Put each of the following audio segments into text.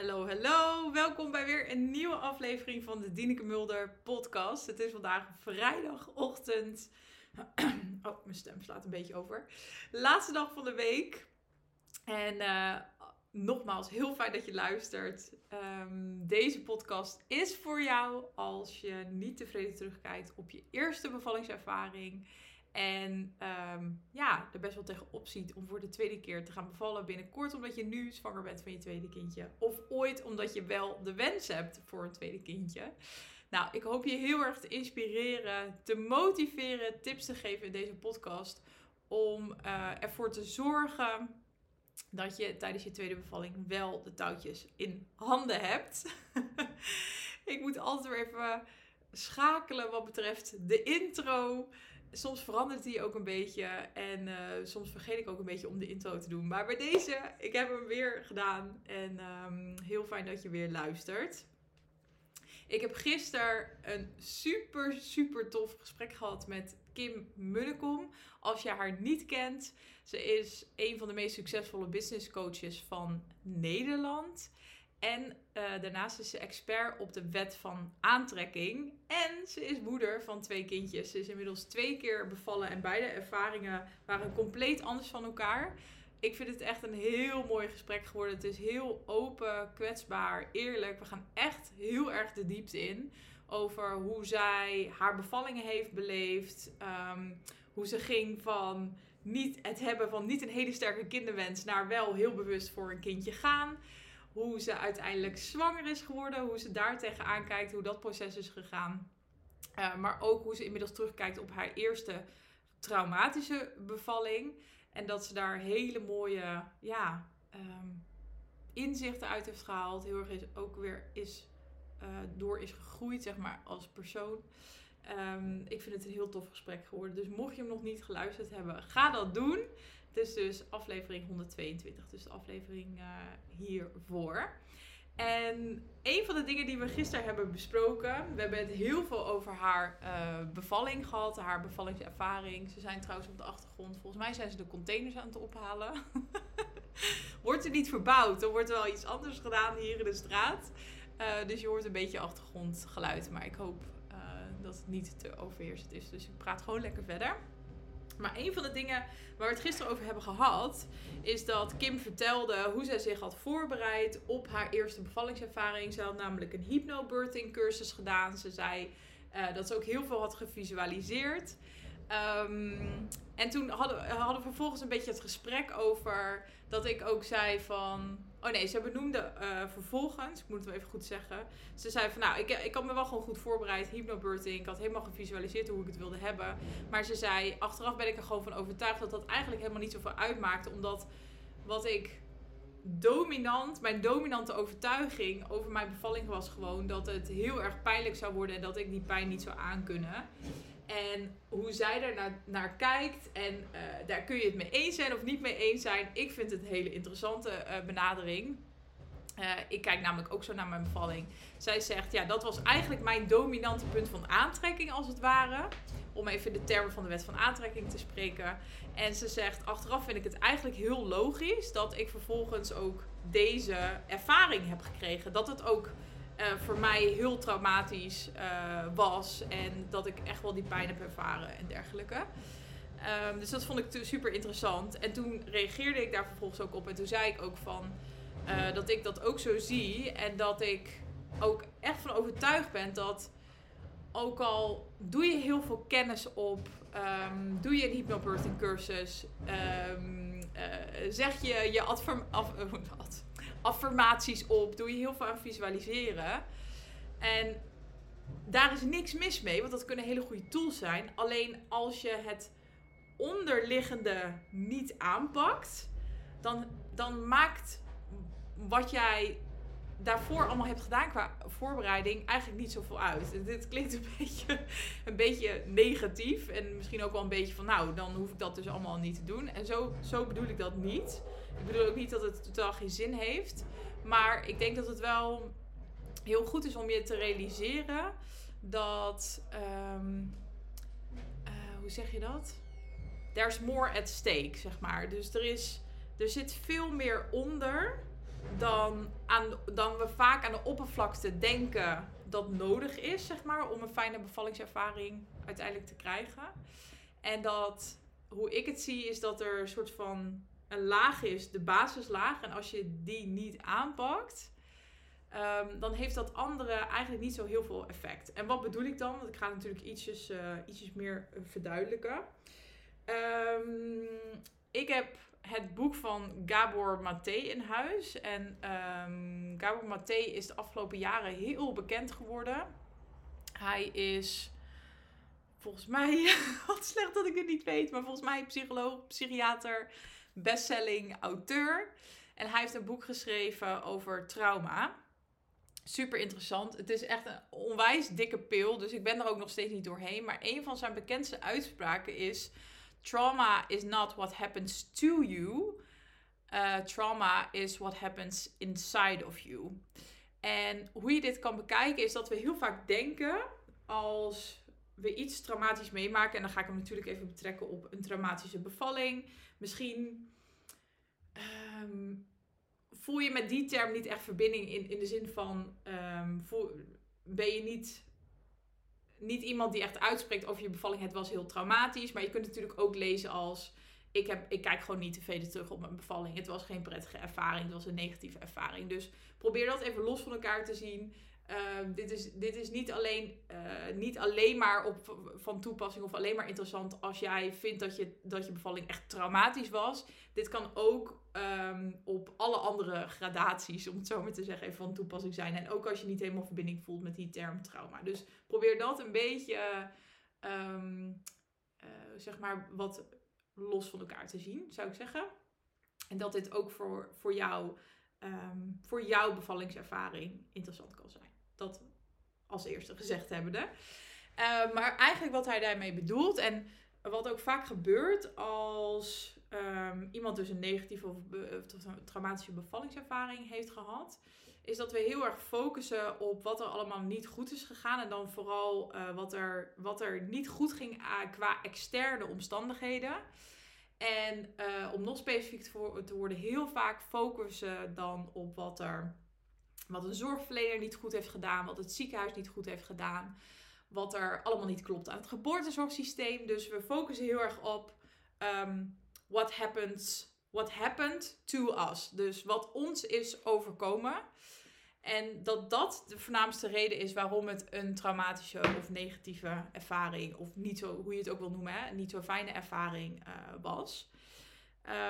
Hallo, hallo. Welkom bij weer een nieuwe aflevering van de Dieneke Mulder podcast. Het is vandaag vrijdagochtend. Oh, mijn stem slaat een beetje over. Laatste dag van de week. En uh, nogmaals, heel fijn dat je luistert. Um, deze podcast is voor jou als je niet tevreden terugkijkt op je eerste bevallingservaring. En um, ja, er best wel tegenop ziet om voor de tweede keer te gaan bevallen binnenkort. Omdat je nu zwanger bent van je tweede kindje. Of ooit omdat je wel de wens hebt voor een tweede kindje. Nou, ik hoop je heel erg te inspireren, te motiveren, tips te geven in deze podcast. Om uh, ervoor te zorgen dat je tijdens je tweede bevalling wel de touwtjes in handen hebt. ik moet altijd weer even schakelen wat betreft de intro soms verandert die ook een beetje. En uh, soms vergeet ik ook een beetje om de intro te doen. Maar bij deze, ik heb hem weer gedaan. En um, heel fijn dat je weer luistert. Ik heb gisteren een super, super tof gesprek gehad met Kim Munnekom. Als je haar niet kent, ze is een van de meest succesvolle business coaches van Nederland. En uh, daarnaast is ze expert op de wet van aantrekking. En ze is moeder van twee kindjes. Ze is inmiddels twee keer bevallen en beide ervaringen waren compleet anders van elkaar. Ik vind het echt een heel mooi gesprek geworden. Het is heel open, kwetsbaar, eerlijk. We gaan echt heel erg de diepte in over hoe zij haar bevallingen heeft beleefd. Um, hoe ze ging van niet het hebben van niet een hele sterke kinderwens naar wel heel bewust voor een kindje gaan hoe ze uiteindelijk zwanger is geworden, hoe ze daar tegenaan kijkt, hoe dat proces is gegaan. Uh, maar ook hoe ze inmiddels terugkijkt op haar eerste traumatische bevalling. En dat ze daar hele mooie ja, um, inzichten uit heeft gehaald. Heel erg is, ook weer is, uh, door is gegroeid, zeg maar, als persoon. Um, ik vind het een heel tof gesprek geworden. Dus mocht je hem nog niet geluisterd hebben, ga dat doen. Het is dus aflevering 122, dus de aflevering uh, hiervoor. En een van de dingen die we gisteren hebben besproken, we hebben het heel veel over haar uh, bevalling gehad, haar bevallingservaring. Ze zijn trouwens op de achtergrond, volgens mij zijn ze de containers aan het ophalen. wordt er niet verbouwd, er wordt wel iets anders gedaan hier in de straat. Uh, dus je hoort een beetje achtergrondgeluid, maar ik hoop dat het niet te overheersend is. Dus ik praat gewoon lekker verder. Maar een van de dingen waar we het gisteren over hebben gehad, is dat Kim vertelde hoe zij zich had voorbereid op haar eerste bevallingservaring. Ze had namelijk een hypnobirthing cursus gedaan. Ze zei uh, dat ze ook heel veel had gevisualiseerd. Um, en toen hadden, hadden we vervolgens een beetje het gesprek over dat ik ook zei van. Oh nee, ze benoemde uh, vervolgens, ik moet het wel even goed zeggen. Ze zei van nou, ik, ik had me wel gewoon goed voorbereid, hypnobirthing. Ik had helemaal gevisualiseerd hoe ik het wilde hebben. Maar ze zei, achteraf ben ik er gewoon van overtuigd dat dat eigenlijk helemaal niet zoveel uitmaakte. Omdat wat ik dominant, mijn dominante overtuiging over mijn bevalling was gewoon dat het heel erg pijnlijk zou worden en dat ik die pijn niet zou aankunnen. En hoe zij er naar, naar kijkt. En uh, daar kun je het mee eens zijn of niet mee eens zijn. Ik vind het een hele interessante uh, benadering. Uh, ik kijk namelijk ook zo naar mijn bevalling. Zij zegt, ja, dat was eigenlijk mijn dominante punt van aantrekking, als het ware. Om even de termen van de wet van aantrekking te spreken. En ze zegt, achteraf vind ik het eigenlijk heel logisch dat ik vervolgens ook deze ervaring heb gekregen. Dat het ook uh, voor mij heel traumatisch uh, was. En dat ik echt wel die pijn heb ervaren en dergelijke. Um, dus dat vond ik super interessant. En toen reageerde ik daar vervolgens ook op. En toen zei ik ook van uh, dat ik dat ook zo zie. En dat ik ook echt van overtuigd ben dat ook al doe je heel veel kennis op, um, doe je een hypnobirthing cursus, um, zeg je je adform, af, affirmaties op, doe je heel veel aan visualiseren. En daar is niks mis mee, want dat kunnen hele goede tools zijn. Alleen als je het onderliggende niet aanpakt, dan, dan maakt wat jij daarvoor allemaal hebt gedaan qua voorbereiding eigenlijk niet zoveel uit. Dit klinkt een beetje, een beetje negatief en misschien ook wel een beetje van nou, dan hoef ik dat dus allemaal niet te doen. En zo, zo bedoel ik dat niet. Ik bedoel ook niet dat het totaal geen zin heeft. Maar ik denk dat het wel heel goed is om je te realiseren dat. Um, uh, hoe zeg je dat? There's more at stake, zeg maar. Dus er, is, er zit veel meer onder dan, aan, dan we vaak aan de oppervlakte denken dat nodig is, zeg maar, om een fijne bevallingservaring uiteindelijk te krijgen. En dat, hoe ik het zie, is dat er een soort van een laag is, de basislaag. En als je die niet aanpakt, ehm, dan heeft dat andere eigenlijk niet zo heel veel effect. En wat bedoel ik dan? Want ik ga natuurlijk ietsjes, uh, ietsjes meer verduidelijken. Um, ik heb het boek van Gabor Maté in huis. En um, Gabor Maté is de afgelopen jaren heel bekend geworden. Hij is volgens mij, wat slecht dat ik het niet weet, maar volgens mij psycholoog, psychiater, bestselling auteur. En hij heeft een boek geschreven over trauma. Super interessant. Het is echt een onwijs dikke pil, dus ik ben er ook nog steeds niet doorheen. Maar een van zijn bekendste uitspraken is trauma is not what happens to you. Uh, trauma is what happens inside of you. En hoe je dit kan bekijken is dat we heel vaak denken als we iets traumatisch meemaken. En dan ga ik hem natuurlijk even betrekken op een traumatische bevalling. Misschien ehm, voel je met die term niet echt verbinding in, in de zin van um, voel, ben je niet niet iemand die echt uitspreekt over je bevalling. Het was heel traumatisch. Maar je kunt natuurlijk ook lezen als. Ik, heb, ik kijk gewoon niet tevreden terug op mijn bevalling. Het was geen prettige ervaring. Het was een negatieve ervaring. Dus probeer dat even los van elkaar te zien. Ehm, dit, is, dit is niet alleen, uh, niet alleen maar op, van toepassing of alleen maar interessant als jij vindt dat je, dat je bevalling echt traumatisch was. Dit kan ook um, op alle andere gradaties, om het zo maar te zeggen, van toepassing zijn. En ook als je niet helemaal verbinding voelt met die term trauma. Dus probeer dat een beetje, um, uh, zeg maar, wat los van elkaar te zien, zou ik zeggen. En dat dit ook voor, voor jou, voor jouw bevallingservaring interessant kan zijn. Dat als eerste gezegd hebbende. Uh, maar eigenlijk wat hij daarmee bedoelt en wat ook vaak gebeurt als um, iemand dus een negatieve of, traumatische bevallingservaring heeft gehad, is dat we heel erg focussen op wat er allemaal niet goed is gegaan en dan vooral uh, wat, er, wat er niet goed ging uh, qua externe omstandigheden. En om nog specifiek te, te worden, heel vaak focussen dan op wat er wat een zorgverlener niet goed heeft gedaan, wat het ziekenhuis niet goed heeft gedaan, wat er allemaal niet klopt aan het geboortezorgsysteem. Dus we focussen heel erg op um, what happens, what happened to us. Dus wat ons is overkomen. En dat dat de voornaamste reden is waarom het een traumatische of negatieve ervaring, of niet zo, hoe je het ook wil noemen, hè, niet zo fijne ervaring uh, was.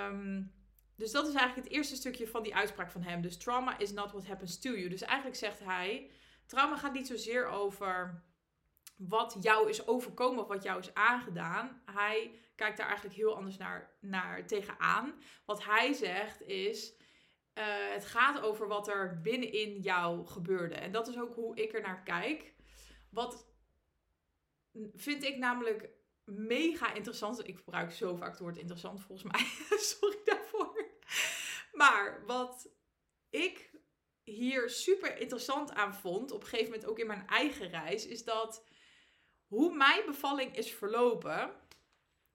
Um, dus dat is eigenlijk het eerste stukje van die uitspraak van hem. Dus trauma is not what happens to you. Dus eigenlijk zegt hij, trauma gaat niet zozeer over wat jou is overkomen of wat jou is aangedaan. Hij kijkt daar eigenlijk heel anders naar, naar tegenaan. Wat hij zegt is, uh, het gaat over wat er binnenin jou gebeurde. En dat is ook hoe ik er naar kijk. Wat vind ik namelijk mega interessant. Ik gebruik zo vaak het woord interessant volgens mij. Sorry daarvoor. Maar wat ik hier super interessant aan vond, op een gegeven moment ook in mijn eigen reis, is dat hoe mijn bevalling is verlopen.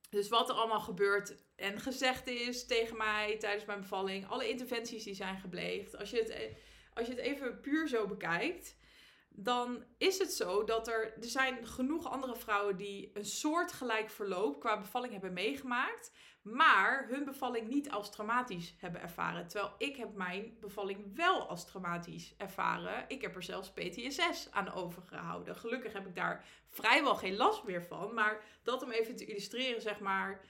Dus wat er allemaal gebeurt en gezegd is tegen mij tijdens mijn bevalling. Alle interventies die zijn gebleegd. Als je het, als je het even puur zo bekijkt dan is het zo dat er, er zijn genoeg andere vrouwen die een soortgelijk verloop qua bevalling hebben meegemaakt, maar hun bevalling niet als traumatisch hebben ervaren. Terwijl ik heb mijn bevalling wel als traumatisch ervaren. Ik heb er zelfs PTSS aan overgehouden. Gelukkig heb ik daar vrijwel geen last meer van, maar dat om even te illustreren, zeg maar,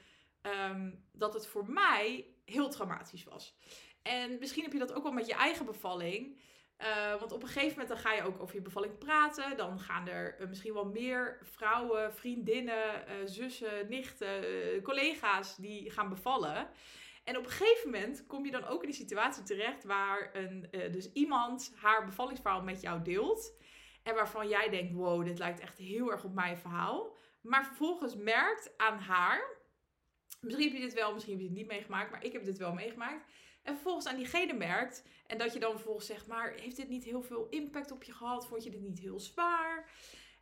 ehm, dat het voor mij heel traumatisch was. En misschien heb je dat ook wel met je eigen bevalling. Uh, want op een gegeven moment dan ga je ook over je bevalling praten. Dan gaan er uh, misschien wel meer vrouwen, vriendinnen, uh, zussen, nichten, collega's die gaan bevallen. En op een gegeven moment kom je dan ook in die situatie terecht waar een, dus iemand haar bevallingsverhaal met jou deelt. En waarvan jij denkt, wow, dit lijkt echt heel erg op mijn verhaal. Maar vervolgens merkt aan haar, misschien heb je dit wel, misschien heb je het niet meegemaakt, maar ik heb dit wel meegemaakt en vervolgens aan diegene merkt. En dat je dan vervolgens zegt, maar heeft dit niet heel veel impact op je gehad? Vond je dit niet heel zwaar?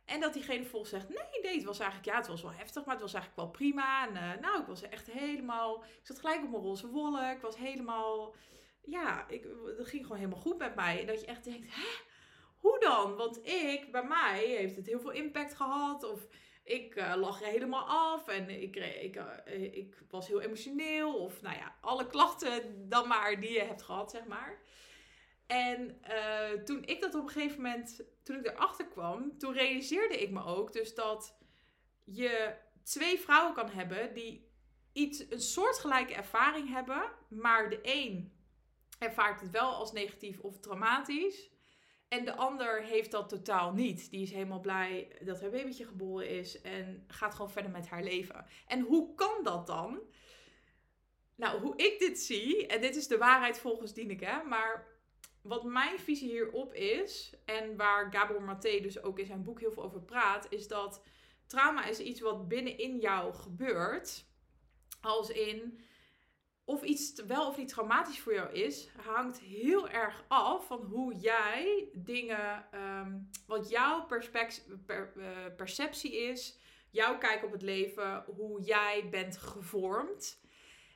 En dat diegene vervolgens zegt, nee, nee, het was eigenlijk, ja, het was wel heftig, maar het was eigenlijk wel prima. En uh, nou, ik was echt helemaal, ik zat gelijk op mijn roze wollen. Ik was helemaal, ja, ik, dat ging gewoon helemaal goed met mij. En dat je echt denkt, hè? Hoe dan? Want ik, bij mij heeft het heel veel impact gehad. Of ik uh, lag helemaal af en ik, ik, uh, ik was heel emotioneel. Of nou ja, alle klachten dan maar die je hebt gehad, zeg maar. En toen ik dat op een gegeven moment, toen ik erachter kwam, toen realiseerde ik me ook dus dat je twee vrouwen kan hebben die iets, een soortgelijke ervaring hebben, maar de een ervaart het wel als negatief of traumatisch. En de ander heeft dat totaal niet. Die is helemaal blij dat haar babytje geboren is en gaat gewoon verder met haar leven. En hoe kan dat dan? Nou, hoe ik dit zie, en dit is de waarheid volgens Dieneke, maar wat mijn visie hierop is, en waar Gabor Maté dus ook in zijn boek heel veel over praat, is dat trauma is iets wat binnenin jou gebeurt. Als in, of iets wel of niet traumatisch voor jou is, hangt heel erg af van hoe jij dingen, ehm, wat jouw per, uh, perceptie is, jouw kijk op het leven, hoe jij bent gevormd.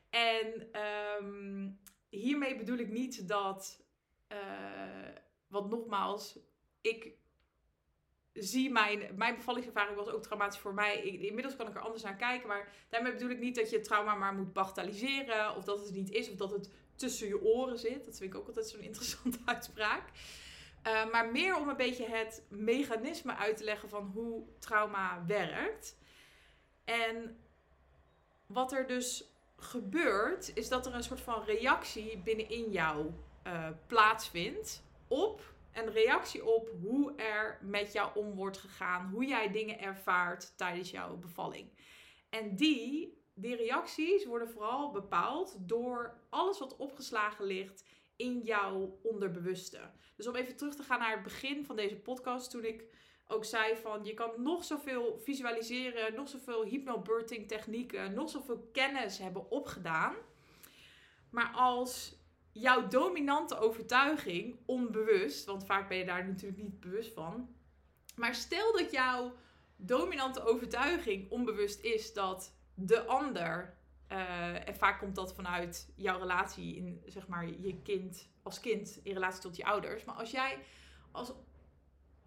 En um, hiermee bedoel ik niet dat, uh, want nogmaals, ik zie mijn, mijn bevallingservaring was ook traumatisch voor mij. inmiddels kan ik er anders naar kijken. Maar daarmee bedoel ik niet dat je het trauma maar moet bagatelliseren. Of dat het niet is. Of dat het tussen je oren zit. Dat vind ik ook altijd zo'n interessante uitspraak. Uh, maar meer om een beetje het mechanisme uit te leggen van hoe trauma werkt. En wat er dus gebeurt, is dat er een soort van reactie binnenin jou uh, plaatsvindt op een reactie op hoe er met jou om wordt gegaan, hoe jij dingen ervaart tijdens jouw bevalling. En die, die reacties worden vooral bepaald door alles wat opgeslagen ligt in jouw onderbewuste. Dus om even terug te gaan naar het begin van deze podcast, toen ik ook zei van je kan nog zoveel visualiseren, nog zoveel hypnobirthing technieken, nog zoveel kennis hebben opgedaan. Maar als jouw dominante overtuiging, onbewust, want vaak ben je daar natuurlijk niet bewust van. Maar stel dat jouw dominante overtuiging onbewust is dat de ander, uh, en vaak komt dat vanuit jouw relatie in, zeg maar, je kind, als kind in relatie tot je ouders. Maar als jij, als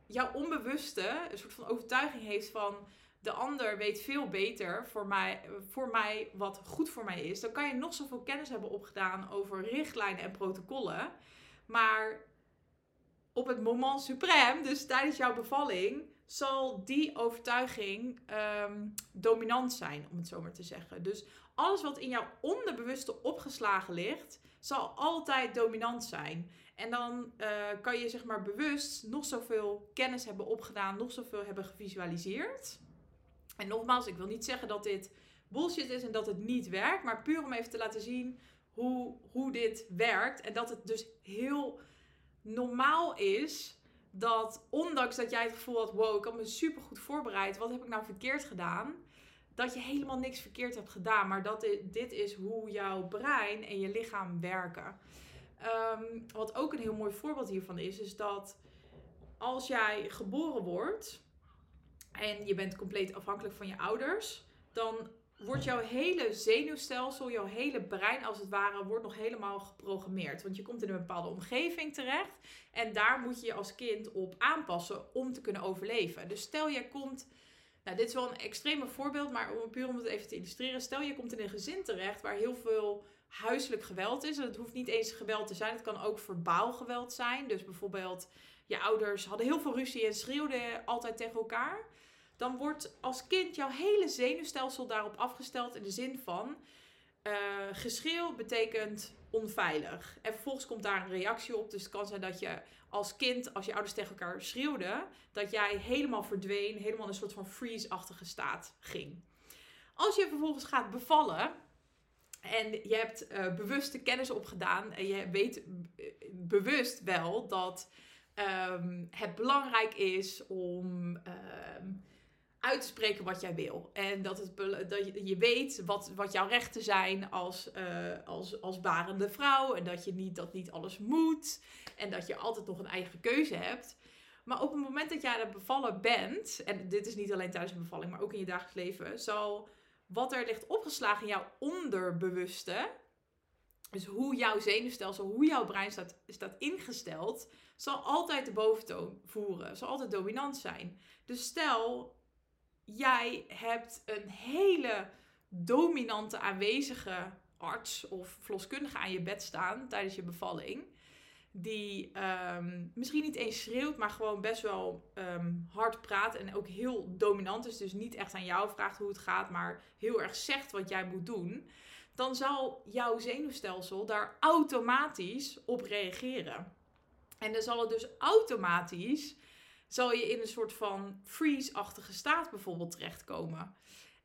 jouw onbewuste een soort van overtuiging heeft van de ander weet veel beter voor mij, voor mij wat goed voor mij is. Dan kan je nog zoveel kennis hebben opgedaan over richtlijnen en protocollen. Maar op het moment suprem, dus tijdens jouw bevalling, zal die overtuiging ehm, dominant zijn, om het zo maar te zeggen. Dus alles wat in jouw onderbewuste opgeslagen ligt, zal altijd dominant zijn. En dan uh, kan je zeg maar bewust nog zoveel kennis hebben opgedaan, nog zoveel hebben gevisualiseerd. En nogmaals, ik wil niet zeggen dat dit bullshit is en dat het niet werkt, maar puur om even te laten zien hoe, hoe dit werkt. En dat het dus heel normaal is dat, ondanks dat jij het gevoel had: wow, ik had me super goed voorbereid, wat heb ik nou verkeerd gedaan? Dat je helemaal niks verkeerd hebt gedaan, maar dat dit, is hoe jouw brein en je lichaam werken. Ehm, wat ook een heel mooi voorbeeld hiervan is, is dat als jij geboren wordt en je bent compleet afhankelijk van je ouders, dan wordt jouw hele zenuwstelsel, jouw hele brein als het ware, wordt nog helemaal geprogrammeerd. Want je komt in een bepaalde omgeving terecht en daar moet je je als kind op aanpassen om te kunnen overleven. Dus stel je komt, nou dit is wel een extreme voorbeeld, maar puur om het even te illustreren. Stel je komt in een gezin terecht waar heel veel huiselijk geweld is. En het hoeft niet eens geweld te zijn, het kan ook verbaal geweld zijn. Dus bijvoorbeeld je ouders hadden heel veel ruzie en schreeuwden altijd tegen elkaar dan wordt als kind jouw hele zenuwstelsel daarop afgesteld in de zin van uh, geschreeuw betekent onveilig. En vervolgens komt daar een reactie op. Dus het kan zijn dat je als kind, als je ouders tegen elkaar schreeuwden, dat jij helemaal verdween, helemaal in een soort van freeze-achtige staat ging. Als je vervolgens gaat bevallen en je hebt uh, bewuste kennis opgedaan en je weet uh, bewust wel dat um, het belangrijk is om. Uh, uit te spreken wat jij wil. En dat, het, dat je, weet wat, wat jouw rechten zijn als, uh, als, als barende vrouw. En dat je niet, dat niet alles moet. En dat je altijd nog een eigen keuze hebt. Maar op het moment dat jij er bevallen bent, en dit is niet alleen tijdens een bevalling, maar ook in je dagelijks leven, zal wat er ligt opgeslagen in jouw onderbewuste Dus hoe jouw zenuwstelsel, hoe jouw brein staat, staat ingesteld, zal altijd de boventoon voeren. Zal altijd dominant zijn. Dus stel, jij hebt een hele dominante aanwezige arts of verloskundige aan je bed staan tijdens je bevalling. Die ehm, misschien niet eens schreeuwt, maar gewoon best wel ehm, hard praat en ook heel dominant is. Dus niet echt aan jou vraagt hoe het gaat, maar heel erg zegt wat jij moet doen. Dan zal jouw zenuwstelsel daar automatisch op reageren. En dan zal het dus automatisch, zal je in een soort van freeze-achtige staat bijvoorbeeld terechtkomen.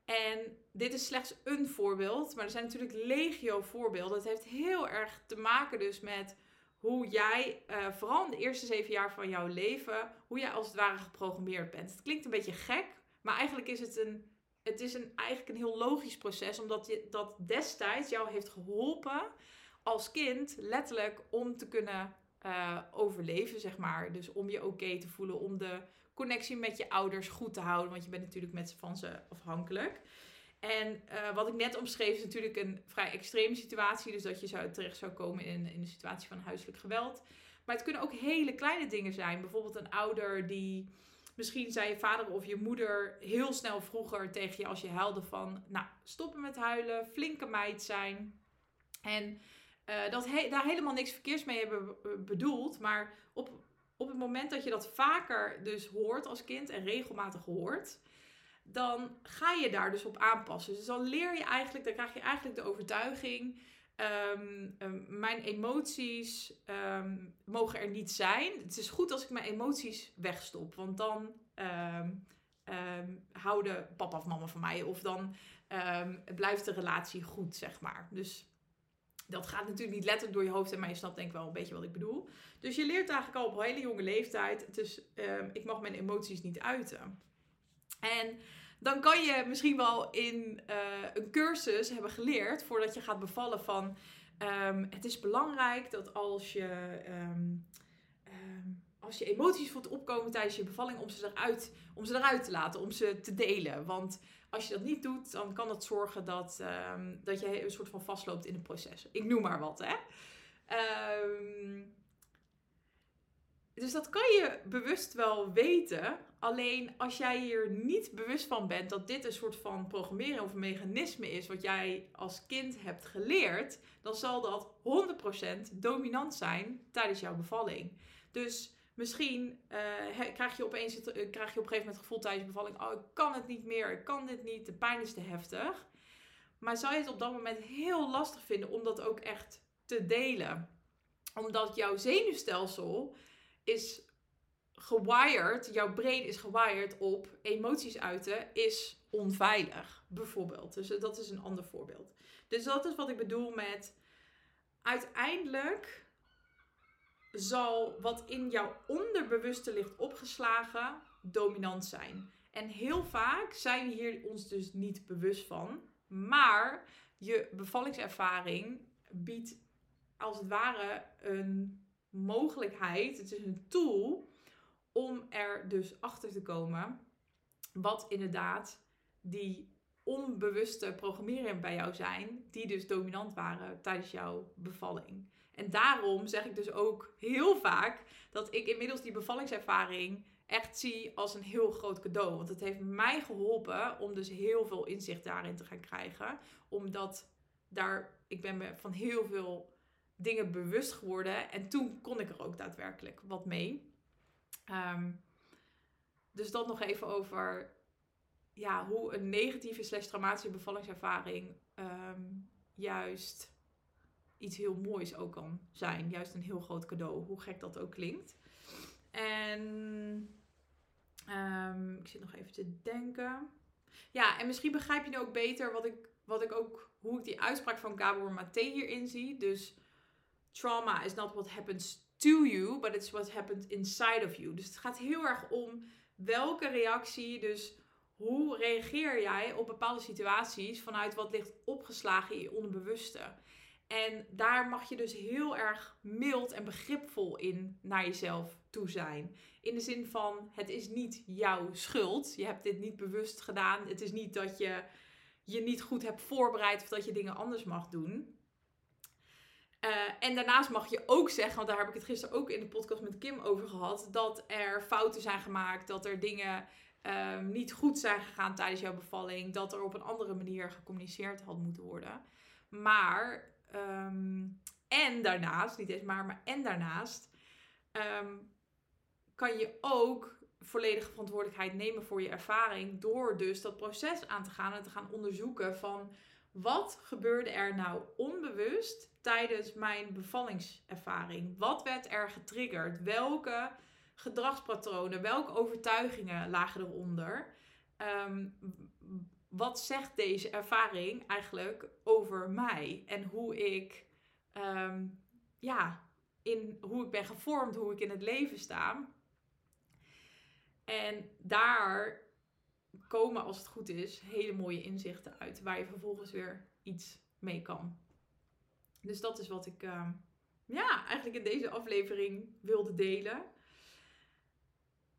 En dit is slechts een voorbeeld, maar er zijn natuurlijk legio voorbeelden. Het heeft heel erg te maken dus met hoe jij, uh, vooral in de eerste zeven jaar van jouw leven, hoe jij als het ware geprogrammeerd bent. Het klinkt een beetje gek, maar eigenlijk is het een, het is een, eigenlijk een heel logisch proces, omdat je, dat destijds jou heeft geholpen als kind letterlijk om te kunnen uh, overleven, zeg maar. Dus om je oké te voelen, om de connectie met je ouders goed te houden, want je bent natuurlijk met van ze afhankelijk. En uh, wat ik net omschreef is natuurlijk een vrij extreme situatie, dus dat je zou, terecht zou komen in, in een situatie van huiselijk geweld. Maar het kunnen ook hele kleine dingen zijn. Bijvoorbeeld een ouder die misschien zei je vader of je moeder heel snel vroeger tegen je als je huilde van, nou, stoppen met huilen, flinke meid zijn. En uh, dat daar helemaal niks verkeers mee hebben bedoeld. Maar op, op het moment dat je dat vaker dus hoort als kind en regelmatig hoort, dan ga je daar dus op aanpassen. Dus dan leer je eigenlijk, dan krijg je eigenlijk de overtuiging. Um, um, mijn emoties um, mogen er niet zijn. Het is goed als ik mijn emoties wegstop, want dan houden papa of mama van mij. Of dan blijft de relatie goed, zeg maar. Dus dat gaat natuurlijk niet letterlijk door je hoofd, maar je snapt denk ik wel een beetje wat ik bedoel. Dus je leert eigenlijk al op een hele jonge leeftijd, dus um, ik mag mijn emoties niet uiten. En dan kan je misschien wel in uh, een cursus hebben geleerd, voordat je gaat bevallen, van um, het is belangrijk dat als je, um, als je emoties voelt opkomen tijdens je bevalling, om ze, eruit, om ze eruit te laten, om ze te delen. Want als je dat niet doet, dan kan dat zorgen dat, um, dat je een soort van vastloopt in het proces. Ik noem maar wat, hè. Um, dus dat kan je bewust wel weten. Alleen als jij hier niet bewust van bent dat dit een soort van programmeren of mechanisme is wat jij als kind hebt geleerd, dan zal dat 100% dominant zijn tijdens jouw bevalling. Dus Misschien uh, krijg je opeens uh, krijg je op een gegeven moment het gevoel tijdens je bevalling: oh, ik kan het niet meer, ik kan dit niet, de pijn is te heftig. Maar zou je het op dat moment heel lastig vinden om dat ook echt te delen? Omdat jouw zenuwstelsel is gewired, jouw brain is gewired op emoties uiten is onveilig, bijvoorbeeld. Dus dat is een ander voorbeeld. Dus dat is wat ik bedoel met uiteindelijk zal wat in jouw onderbewuste ligt opgeslagen dominant zijn. En heel vaak zijn we hier ons dus niet bewust van. Maar je bevallingservaring biedt als het ware een mogelijkheid. Het is een tool om er dus achter te komen wat inderdaad die onbewuste programmeringen bij jou zijn, die dus dominant waren tijdens jouw bevalling. En daarom zeg ik dus ook heel vaak dat ik inmiddels die bevallingservaring echt zie als een heel groot cadeau. Want het heeft mij geholpen om dus heel veel inzicht daarin te gaan krijgen. Omdat daar, ik ben me van heel veel dingen bewust geworden. En toen kon ik er ook daadwerkelijk wat mee. Um, dus dat nog even over ja, hoe een negatieve slash traumatische bevallingservaring um, juist iets heel moois ook kan zijn. Juist een heel groot cadeau, hoe gek dat ook klinkt. En um, ik zit nog even te denken. Ja, en misschien begrijp je nu ook beter wat ik, wat ik ook, hoe ik die uitspraak van Gabor Maté hierin zie. Dus trauma is not what happens to you, but it's what happened inside of you. Dus het gaat heel erg om welke reactie, dus hoe reageer jij op bepaalde situaties vanuit wat ligt opgeslagen in je onderbewuste. En daar mag je dus heel erg mild en begripvol in naar jezelf toe zijn. In de zin van, het is niet jouw schuld. Je hebt dit niet bewust gedaan. Het is niet dat je je niet goed hebt voorbereid of dat je dingen anders mag doen. Eh, en daarnaast mag je ook zeggen, want daar heb ik het gisteren ook in de podcast met Kim over gehad, dat er fouten zijn gemaakt, dat er dingen ehm, niet goed zijn gegaan tijdens jouw bevalling, dat er op een andere manier gecommuniceerd had moeten worden. Maar, ehm, en daarnaast, niet eens maar, maar en daarnaast, ehm, kan je ook volledige verantwoordelijkheid nemen voor je ervaring door dus dat proces aan te gaan en te gaan onderzoeken van wat gebeurde er nou onbewust tijdens mijn bevallingservaring? Wat werd er getriggerd? Welke gedragspatronen, welke overtuigingen lagen eronder? Um, wat zegt deze ervaring eigenlijk over mij en hoe ik, ehm, ja, in hoe ik ben gevormd, hoe ik in het leven sta? En daar komen, als het goed is, hele mooie inzichten uit. Waar je vervolgens weer iets mee kan. Dus dat is wat ik uh, ja, eigenlijk in deze aflevering wilde delen.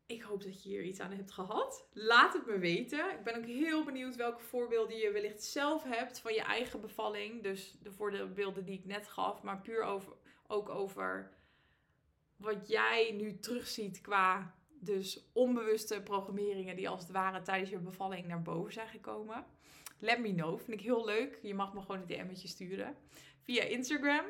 Ik hoop dat je hier iets aan hebt gehad. Laat het me weten. Ik ben ook heel benieuwd welke voorbeelden je wellicht zelf hebt van je eigen bevalling. Dus de voorbeelden die ik net gaf, maar puur over, ook over wat jij nu terugziet qua dus onbewuste programmeringen die als het ware tijdens je bevalling naar boven zijn gekomen. Let me know. Vind ik heel leuk. Je mag me gewoon een DM'tje sturen via Instagram.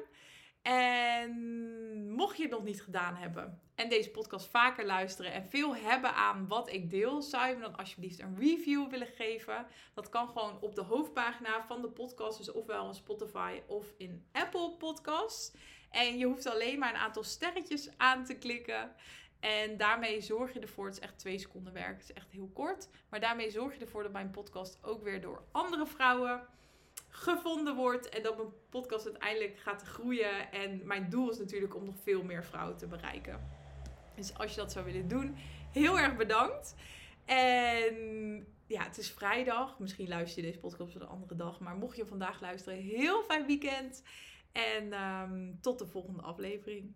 En mocht je het nog niet gedaan hebben en deze podcast vaker luisteren en veel hebben aan wat ik deel, zou je me dan alsjeblieft een review willen geven. Dat kan gewoon op de hoofdpagina van de podcast, dus ofwel in Spotify of in Apple Podcasts. En je hoeft alleen maar een aantal sterretjes aan te klikken. En daarmee zorg je ervoor, het is echt twee seconden werk, het is echt heel kort. Maar daarmee zorg je ervoor dat mijn podcast ook weer door andere vrouwen gevonden wordt. En dat mijn podcast uiteindelijk gaat groeien. En mijn doel is natuurlijk om nog veel meer vrouwen te bereiken. Dus als je dat zou willen doen, heel erg bedankt. En ja, het is vrijdag. Misschien luister je deze podcast op een andere dag. Maar mocht je vandaag luisteren, heel fijn weekend. En um, tot de volgende aflevering.